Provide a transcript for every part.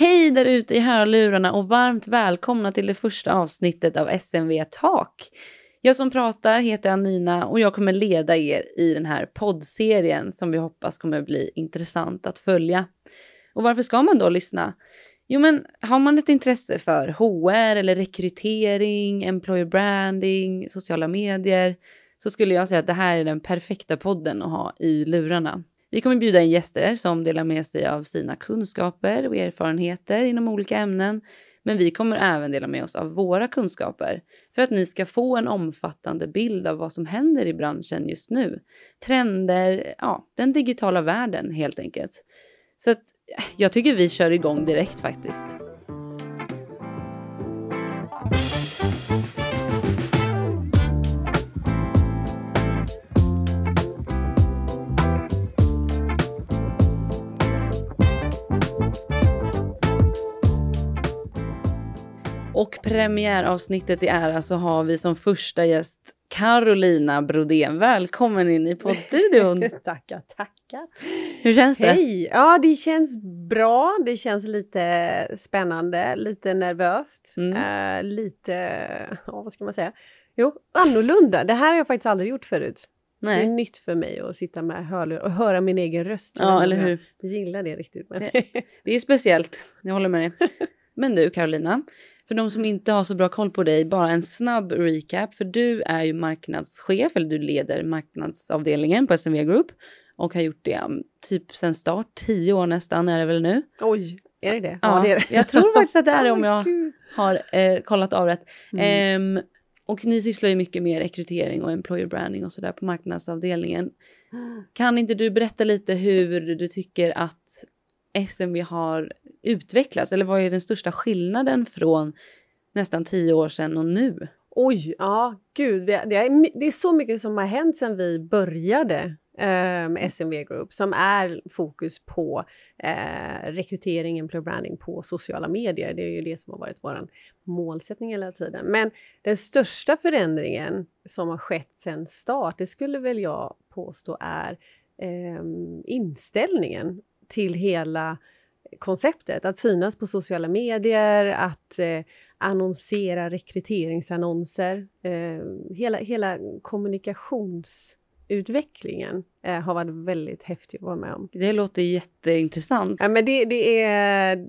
Hej där ute i hörlurarna och varmt välkomna till det första avsnittet av SMV Talk. Jag som pratar heter Anina och jag kommer leda er i den här poddserien som vi hoppas kommer bli intressant att följa. Och varför ska man då lyssna? Jo, men har man ett intresse för HR eller rekrytering, employer branding, sociala medier så skulle jag säga att det här är den perfekta podden att ha i lurarna. Vi kommer bjuda in gäster som delar med sig av sina kunskaper och erfarenheter inom olika ämnen. Men vi kommer även dela med oss av våra kunskaper för att ni ska få en omfattande bild av vad som händer i branschen just nu. Trender, ja, den digitala världen helt enkelt. Så att jag tycker vi kör igång direkt faktiskt. Och premiäravsnittet i ära så har vi som första gäst Carolina Brodén. Välkommen in i poddstudion. tackar, tackar. Hur känns det? Hej! Ja, det känns bra. Det känns lite spännande, lite nervöst, mm. uh, lite, ja, vad ska man säga? Jo, annorlunda. Det här har jag faktiskt aldrig gjort förut. Nej. Det är nytt för mig att sitta med hörlurar och höra min egen röst. Ja, eller hur? Jag gillar det riktigt. Men... Det, det är speciellt, jag håller med dig. Men du Carolina, för de som inte har så bra koll på dig, bara en snabb recap. För du är ju marknadschef, eller du leder marknadsavdelningen på SMV Group och har gjort det um, typ sen start, tio år nästan är det väl nu. Oj, är det det? Ja, ja det är det. jag tror faktiskt att det är det om jag har eh, kollat av rätt. Mm. Um, och ni sysslar ju mycket med rekrytering och employer branding och sådär på marknadsavdelningen. Kan inte du berätta lite hur du tycker att SMV har utvecklats? Eller vad är den största skillnaden från nästan tio år sedan och nu? Oj, ja, gud. Det, det, är, det är så mycket som har hänt sedan vi började eh, med med SMV Group som är fokus på eh, rekrytering, employer branding på sociala medier. Det är ju det som har varit vår målsättning hela tiden. Men den största förändringen som har skett sedan start, det skulle väl jag påstå är eh, inställningen till hela konceptet. Att synas på sociala medier, att eh, annonsera rekryteringsannonser. Eh, hela, hela kommunikationsutvecklingen eh, har varit väldigt häftig att vara med om. Det låter jätteintressant. Ja, men det, det, är,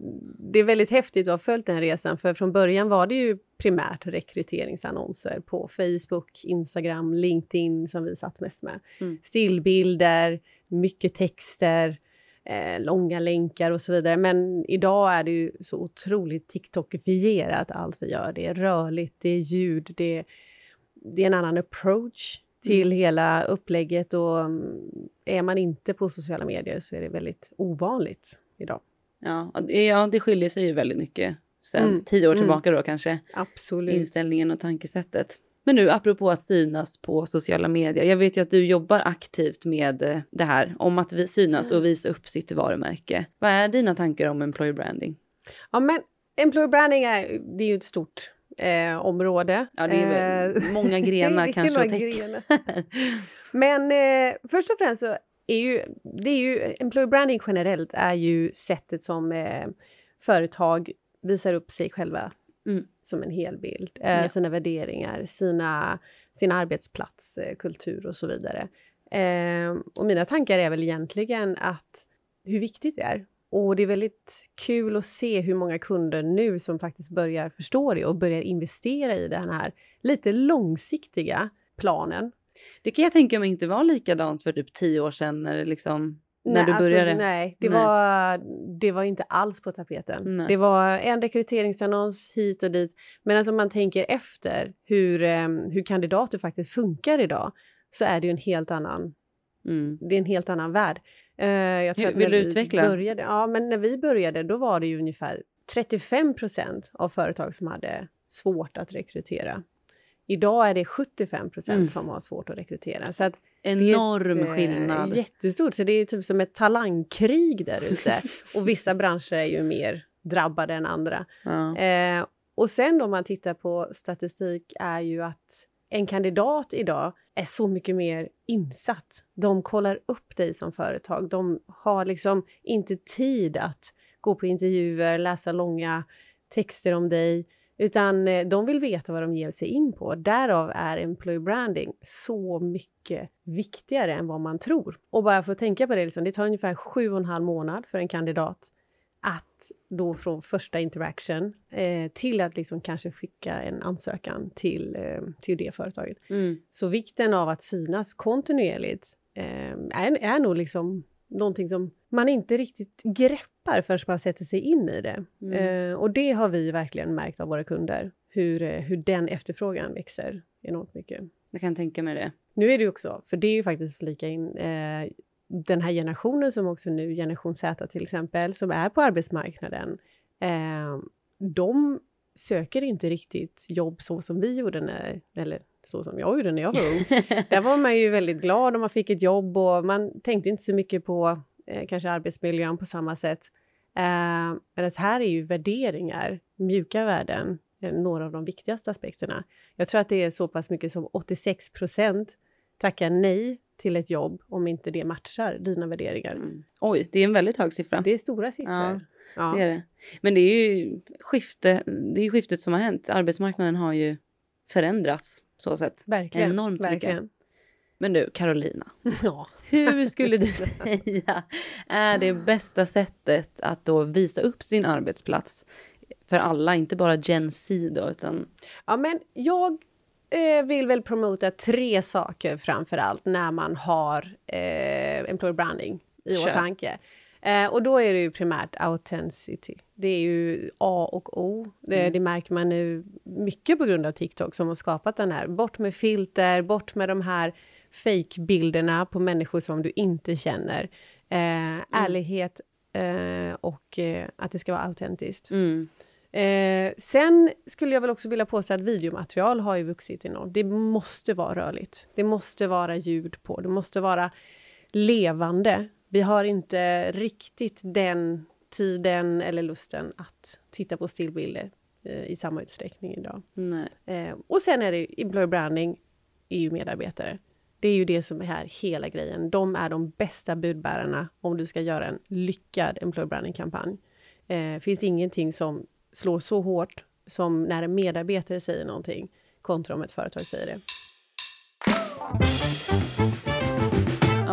det är väldigt häftigt att ha följt den resan, för från början var det ju primärt rekryteringsannonser på Facebook, Instagram, LinkedIn som vi satt mest med. Mm. Stillbilder, mycket texter, eh, långa länkar och så vidare. Men idag är det ju så otroligt TikTokifierat allt vi gör. Det är rörligt, det är ljud, det, det är en annan approach till mm. hela upplägget och mm, är man inte på sociala medier så är det väldigt ovanligt idag. Ja, ja det skiljer sig ju väldigt mycket sen mm. tio år mm. tillbaka mm. då kanske. Absolut. Inställningen och tankesättet. Men nu apropå att synas på sociala medier. Jag vet ju att du jobbar aktivt med eh, det här om att vi synas och visa upp sitt varumärke. Vad är dina tankar om employer branding? Ja, men employer branding är, det är ju ett stort eh, område. Ja, det är eh, många grenar kanske täcka. Men eh, först och främst så är ju, det är ju, employer branding generellt är ju sättet som eh, företag visar upp sig själva mm som en helbild. Eh, ja. Sina värderingar, sina, sin arbetsplats, kultur och så vidare. Eh, och mina tankar är väl egentligen att hur viktigt det är. Och det är väldigt kul att se hur många kunder nu som faktiskt börjar förstå det och börjar investera i den här lite långsiktiga planen. Det kan jag tänka mig inte var likadant för typ tio år sedan när det liksom när nej, du alltså, började? Nej, det, nej. Var, det var inte alls på tapeten. Nej. Det var en rekryteringsannons hit och dit. Men alltså man tänker efter hur, um, hur kandidater faktiskt funkar idag så är det ju en helt annan, mm. det är en helt annan värld. Uh, jag tror hur, vill du utveckla? Började, ja, men när vi började då var det ju ungefär 35 procent av företag som hade svårt att rekrytera. Idag är det 75 procent mm. som har svårt att rekrytera. Så att Enorm det är ett, skillnad. Jättestort. Så det är typ som ett talangkrig där ute. och vissa branscher är ju mer drabbade än andra. Ja. Eh, och sen då man tittar på statistik är ju att en kandidat idag är så mycket mer insatt. De kollar upp dig som företag. De har liksom inte tid att gå på intervjuer, läsa långa texter om dig. Utan eh, de vill veta vad de ger sig in på. Därav är employee branding så mycket viktigare än vad man tror. Och bara för att tänka på det, liksom, det tar ungefär sju och en halv månad för en kandidat att då från första interaction eh, till att liksom kanske skicka en ansökan till, eh, till det företaget. Mm. Så vikten av att synas kontinuerligt eh, är, är nog liksom någonting som man inte riktigt greppar förrän man sätter sig in i det. Mm. Eh, och det har vi verkligen märkt av våra kunder, hur, eh, hur den efterfrågan växer enormt mycket. Jag kan tänka mig det. Nu är det ju också, för det är ju faktiskt flika in, eh, den här generationen som också nu, generation Z till exempel, som är på arbetsmarknaden, eh, de söker inte riktigt jobb så som vi gjorde när, eller så som jag gjorde när jag var ung. Där var man ju väldigt glad om man fick ett jobb och man tänkte inte så mycket på eh, kanske arbetsmiljön på samma sätt. Eh, men här är ju värderingar, mjuka värden, några av de viktigaste aspekterna. Jag tror att det är så pass mycket som 86 procent tackar nej till ett jobb om inte det matchar dina värderingar. Mm. Oj, det är en väldigt hög siffra. Det är stora siffror. Ja, Ja. Det är det. Men det är ju skifte, det är skiftet som har hänt. Arbetsmarknaden har ju förändrats så sätt. Verkligen. Enormt mycket. verkligen. Men du, Carolina. Ja. Hur skulle du säga är det bästa sättet att då visa upp sin arbetsplats för alla, inte bara Gen Z då, utan ja, men jag eh, vill väl promota tre saker framför allt när man har eh, employer branding i Kör. åtanke. Eh, och då är det ju primärt authenticity. Det är ju A och O. Det, Mm. det märker man nu mycket på grund av TikTok som har skapat den här. Bort med filter, bort med de här fake-bilderna på människor som du inte känner. Eh, Ärlighet eh, och eh, att det ska vara autentiskt. mm, Eh, sen skulle jag väl också vilja påstå att videomaterial har ju vuxit enormt. Det måste vara rörligt. Det måste vara ljud på. Det måste vara levande. Vi har inte riktigt den tiden eller lusten att titta på stillbilder eh, i samma utsträckning idag. Eh, och sen är det employer branding, är ju medarbetare. Det är ju det som är här hela grejen. De är de bästa budbärarna om du ska göra en lyckad employer branding-kampanj. Eh, finns ingenting som slår så hårt som när en medarbetare säger någonting kontra om ett företag säger det.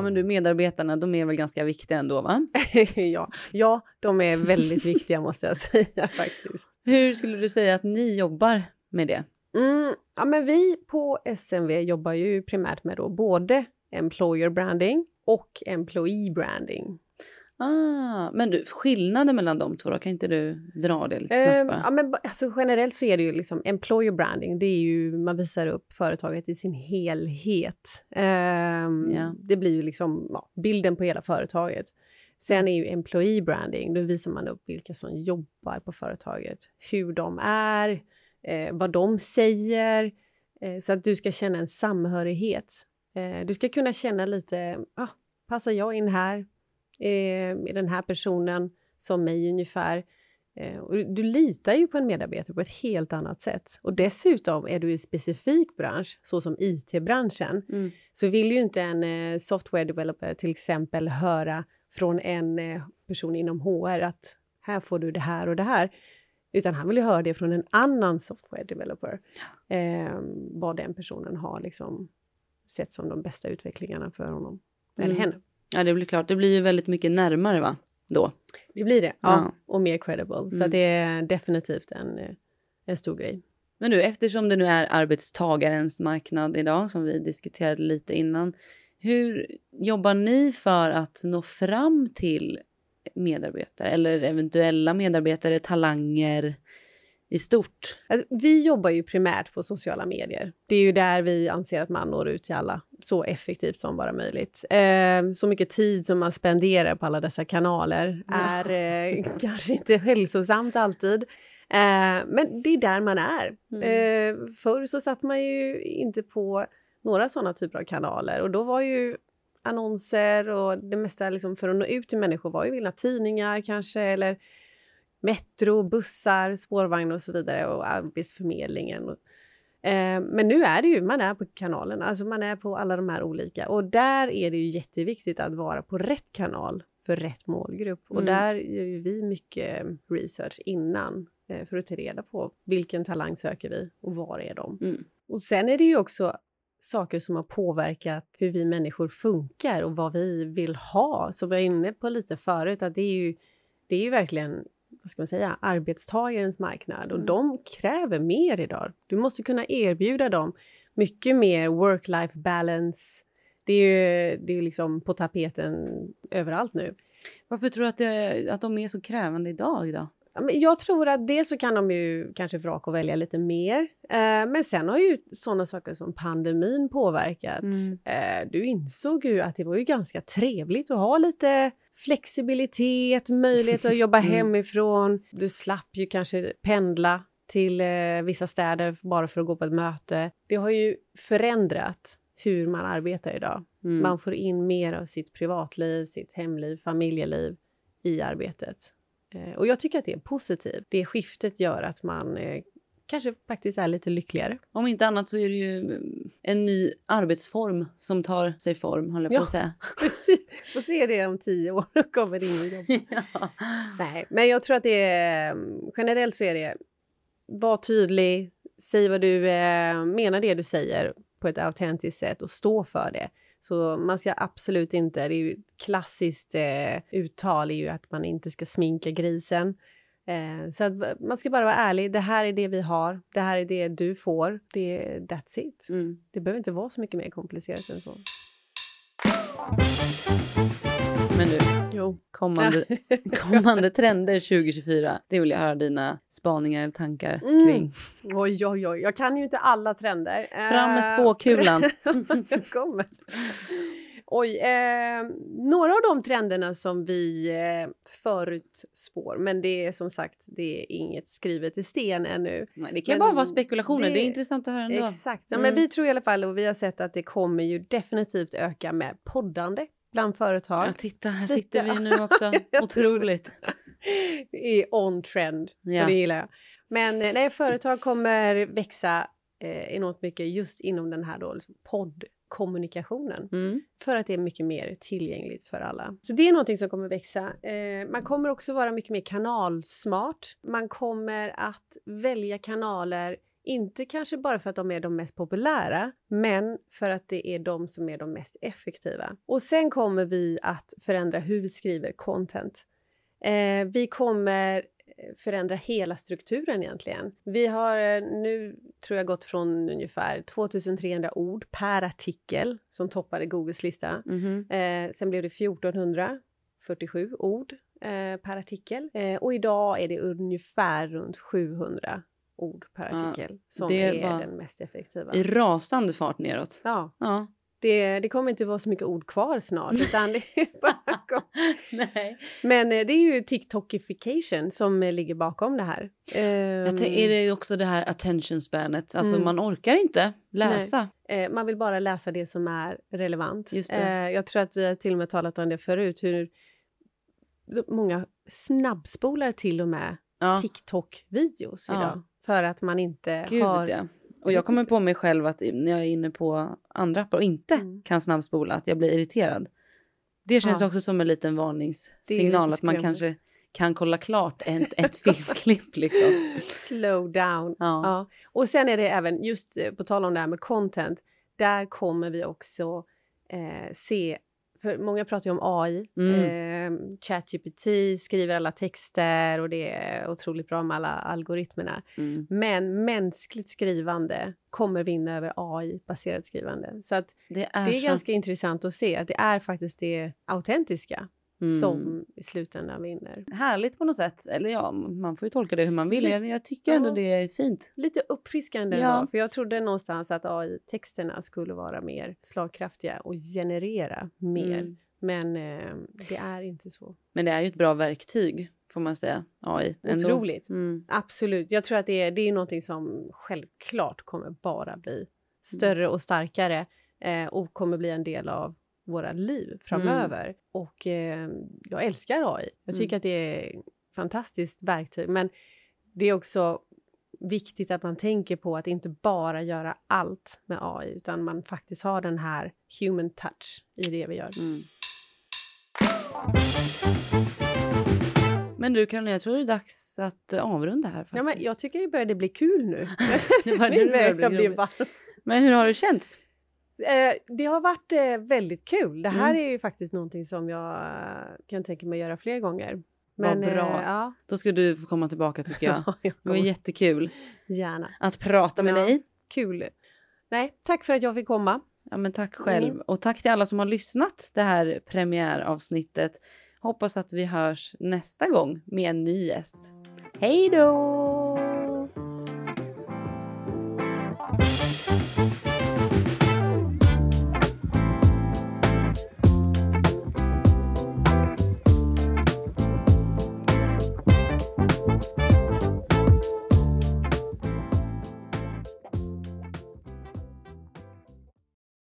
Men du, medarbetarna, de är väl ganska viktiga ändå, va? ja, ja, de är väldigt viktiga måste jag säga faktiskt. Hur skulle du säga att ni jobbar med det? Mm, ja, men vi på SMV jobbar ju primärt med då både employer branding och employee branding. Ah, men du, skillnaden mellan de två då, kan inte du dra det lite Eh, snabbt bara? ja, men, alltså, generellt så är det ju liksom employer branding. Det är ju man visar upp företaget i sin helhet. Ehm, Ja. Det blir ju liksom ja, bilden på hela företaget. Sen är ju employee branding, då visar man upp vilka som jobbar på företaget, hur de är, eh, vad de säger, eh, så att du ska känna en samhörighet. Eh, du ska kunna känna lite, ah, passar jag in här? Eh, är den här personen som mig ungefär? Eh, och du litar ju på en medarbetare på ett helt annat sätt. Och dessutom är du i en specifik bransch, såsom IT-branschen, Mm. så vill ju inte en eh, software developer till exempel höra från en eh, person inom HR att här får du det här och det här. Utan han vill ju höra det från en annan software developer. Eh, vad den personen har liksom sett som de bästa utvecklingarna för honom. Eller Mm. henne. Ja, det blir klart. Det blir ju väldigt mycket närmare, va? Då. Det blir det. Ja. Ja. Och mer credible. Så Mm. det är definitivt en, eh, en stor grej. Men du, eftersom det nu är arbetstagarens marknad idag, som vi diskuterade lite innan, hur jobbar ni för att nå fram till medarbetare eller eventuella medarbetare, talanger i stort? Alltså, vi jobbar ju primärt på sociala medier. Det är ju där vi anser att man når ut till alla så effektivt som bara möjligt. Eh, så mycket tid som man spenderar på alla dessa kanaler är eh, kanske inte hälsosamt alltid. Eh, men det är där man är. Eh, förr så satt man ju inte på några såna typer av kanaler och då var ju annonser och det mesta liksom för att nå ut till människor var ju vilda tidningar kanske eller metro, bussar, spårvagn och så vidare och Arbetsförmedlingen. Och, eh, men nu är det ju, man är på kanalerna, alltså man är på alla de här olika och där är det ju jätteviktigt att vara på rätt kanal för rätt målgrupp. Och Mm. där gör vi mycket research innan eh, för att ta reda på vilken talang söker vi och var är de. Mm. Och sen är det ju också saker som har påverkat hur vi människor funkar och vad vi vill ha. Som jag var inne på lite förut, att det är ju, det är ju verkligen vad ska man säga, arbetstagarens marknad. Och Mm. de kräver mer idag. Du måste kunna erbjuda dem mycket mer work-life balance. Det är ju det är liksom på tapeten överallt nu. Varför tror du att, det, att de är så krävande idag då? Jag tror att dels så kan de ju kanske vraka och välja lite mer. Eh, men sen har ju sådana saker som pandemin påverkat. Mm. Eh, du insåg ju att det var ju ganska trevligt att ha lite flexibilitet, möjlighet att jobba Mm. hemifrån. Du slapp ju kanske pendla till eh, vissa städer bara för att gå på ett möte. Det har ju förändrat hur man arbetar idag. Mm. Man får in mer av sitt privatliv, sitt hemliv, familjeliv i arbetet. Eh, och jag tycker att det är positivt. Det skiftet gör att man eh, kanske faktiskt är lite lyckligare. Om inte annat så är det ju mm, en ny arbetsform som tar sig form, håller jag på att säga. Precis. Får se det om tio år. Då kommer det ingen jobb. ja. Nej, men jag tror att det är... Generellt så är det... Var tydlig, säg vad du eh, menar det du säger på ett autentiskt sätt och stå för det. Så man ska absolut inte... Det är ju klassiskt eh, uttal är ju att man inte ska sminka grisen. Eh, så att man ska bara vara ärlig. Det här är det vi har. Det här är det du får. Det, that's it. Mm. Det behöver inte vara så mycket mer komplicerat än så. Men du, Jo. kommande, kommande trender 2024. Det vill jag höra dina spaningar eller tankar Mm. kring. Oj, oj, oj. Jag kan ju inte alla trender. Fram med Eh, spåkulan. kommer. Oj, eh, några av de trenderna som vi eh, förutspår, men det är som sagt det är inget skrivet i sten ännu. Nej, det kan Men bara vara spekulationer. Det, det- är intressant att höra ändå. Exakt. Ja, Mm. men vi tror i alla fall, och vi har sett att det kommer ju definitivt öka med poddande bland företag. Ja, titta, här sitter vi nu också. Otroligt. Det är on trend Ja. och det gillar jag. Men eh, nej, företag kommer växa eh, enormt mycket just inom den här då, liksom poddkommunikationen. Mm. För att det är mycket mer tillgängligt för alla. Så det är någonting som kommer växa. Eh, man kommer också vara mycket mer kanalsmart. Man kommer att välja kanaler inte kanske bara för att de är de mest populära, men för att det är de som är de mest effektiva. Och sen kommer vi att förändra hur vi skriver content. Eh, vi kommer förändra hela strukturen egentligen. Vi har eh, nu, tror jag, gått från ungefär 2300 ord per artikel som toppade Googles lista. Mhm. Eh, sen blev det 1447 ord eh, per artikel. Eh, och idag är det ungefär runt 700 ord per Ja, artikel som det är den mest effektiva. I rasande fart neråt. Ja, Ja. Det, det kommer inte vara så mycket ord kvar snart. Utan det bara. Nej. Men eh, det är ju TikTokification som eh, ligger bakom det här. Tän- är det också det här attention spanet? Alltså Mm. man orkar inte läsa. Eh, man vill bara läsa det som är relevant. Eh, jag tror att vi har till och med talat om det förut, hur många snabbspolar till och med Ja, TikTok-videos Ja. idag. För att man inte gud har... ja. Och jag kommer på mig själv att när jag är inne på andra appar och inte Mm. kan snabbspola, att jag blir irriterad. Det känns Ja. också som en liten varningssignal att man kanske kan kolla klart ett, ett filmklipp liksom. Slow down. Ja. Ja. Och sen är det även, just eh, på tal om det här med content, där kommer vi också eh, se för många pratar ju om AI. Mm. Eh, ChatGPT skriver alla texter och det är otroligt bra med alla algoritmerna. Mm. Men mänskligt skrivande kommer vinna över AI-baserat skrivande. Så att Det är, det är ganska intressant att se att det är faktiskt det autentiska mm. som i slutändan vinner. Härligt på något sätt. Eller ja, man får ju tolka det hur man vill. Jag, jag tycker ändå Ja. det är fint. Lite uppfriskande Ja. ändå, för jag trodde någonstans att AI-texterna skulle vara mer slagkraftiga och generera mer. Mm. Men eh, det är inte så. Men det är ju ett bra verktyg, får man säga. AI. ändå. Otroligt. Mm. Absolut. Jag tror att det är, det är någonting som självklart kommer bara bli större och starkare eh, och kommer bli en del av våra liv framöver. Och eh, jag älskar AI. Jag tycker att det är ett fantastiskt verktyg. Men det är också viktigt att man tänker på att inte bara göra allt med AI utan man faktiskt har den här human touch i det vi gör. Mm. Men du Caroline, jag tror det är dags att eh, avrunda här. Faktiskt. Ja, men jag tycker det började bli kul nu. Det var nu det börjar började bli bli roligt. varm. Men hur har det känts? Eh, det har varit eh, väldigt kul. Det här Mm. är ju faktiskt någonting som jag eh, kan tänka mig göra fler gånger. Vad Men, bra. Eh, ja, Då ska du få komma tillbaka tycker jag. jag Det var jättekul gärna. att prata med Ja. dig. Kul. Nej, tack för att jag fick komma. Ja, men tack själv. Mm. Och tack till alla som har lyssnat det här premiäravsnittet. Hoppas att vi hörs nästa gång med en ny gäst. Hej då!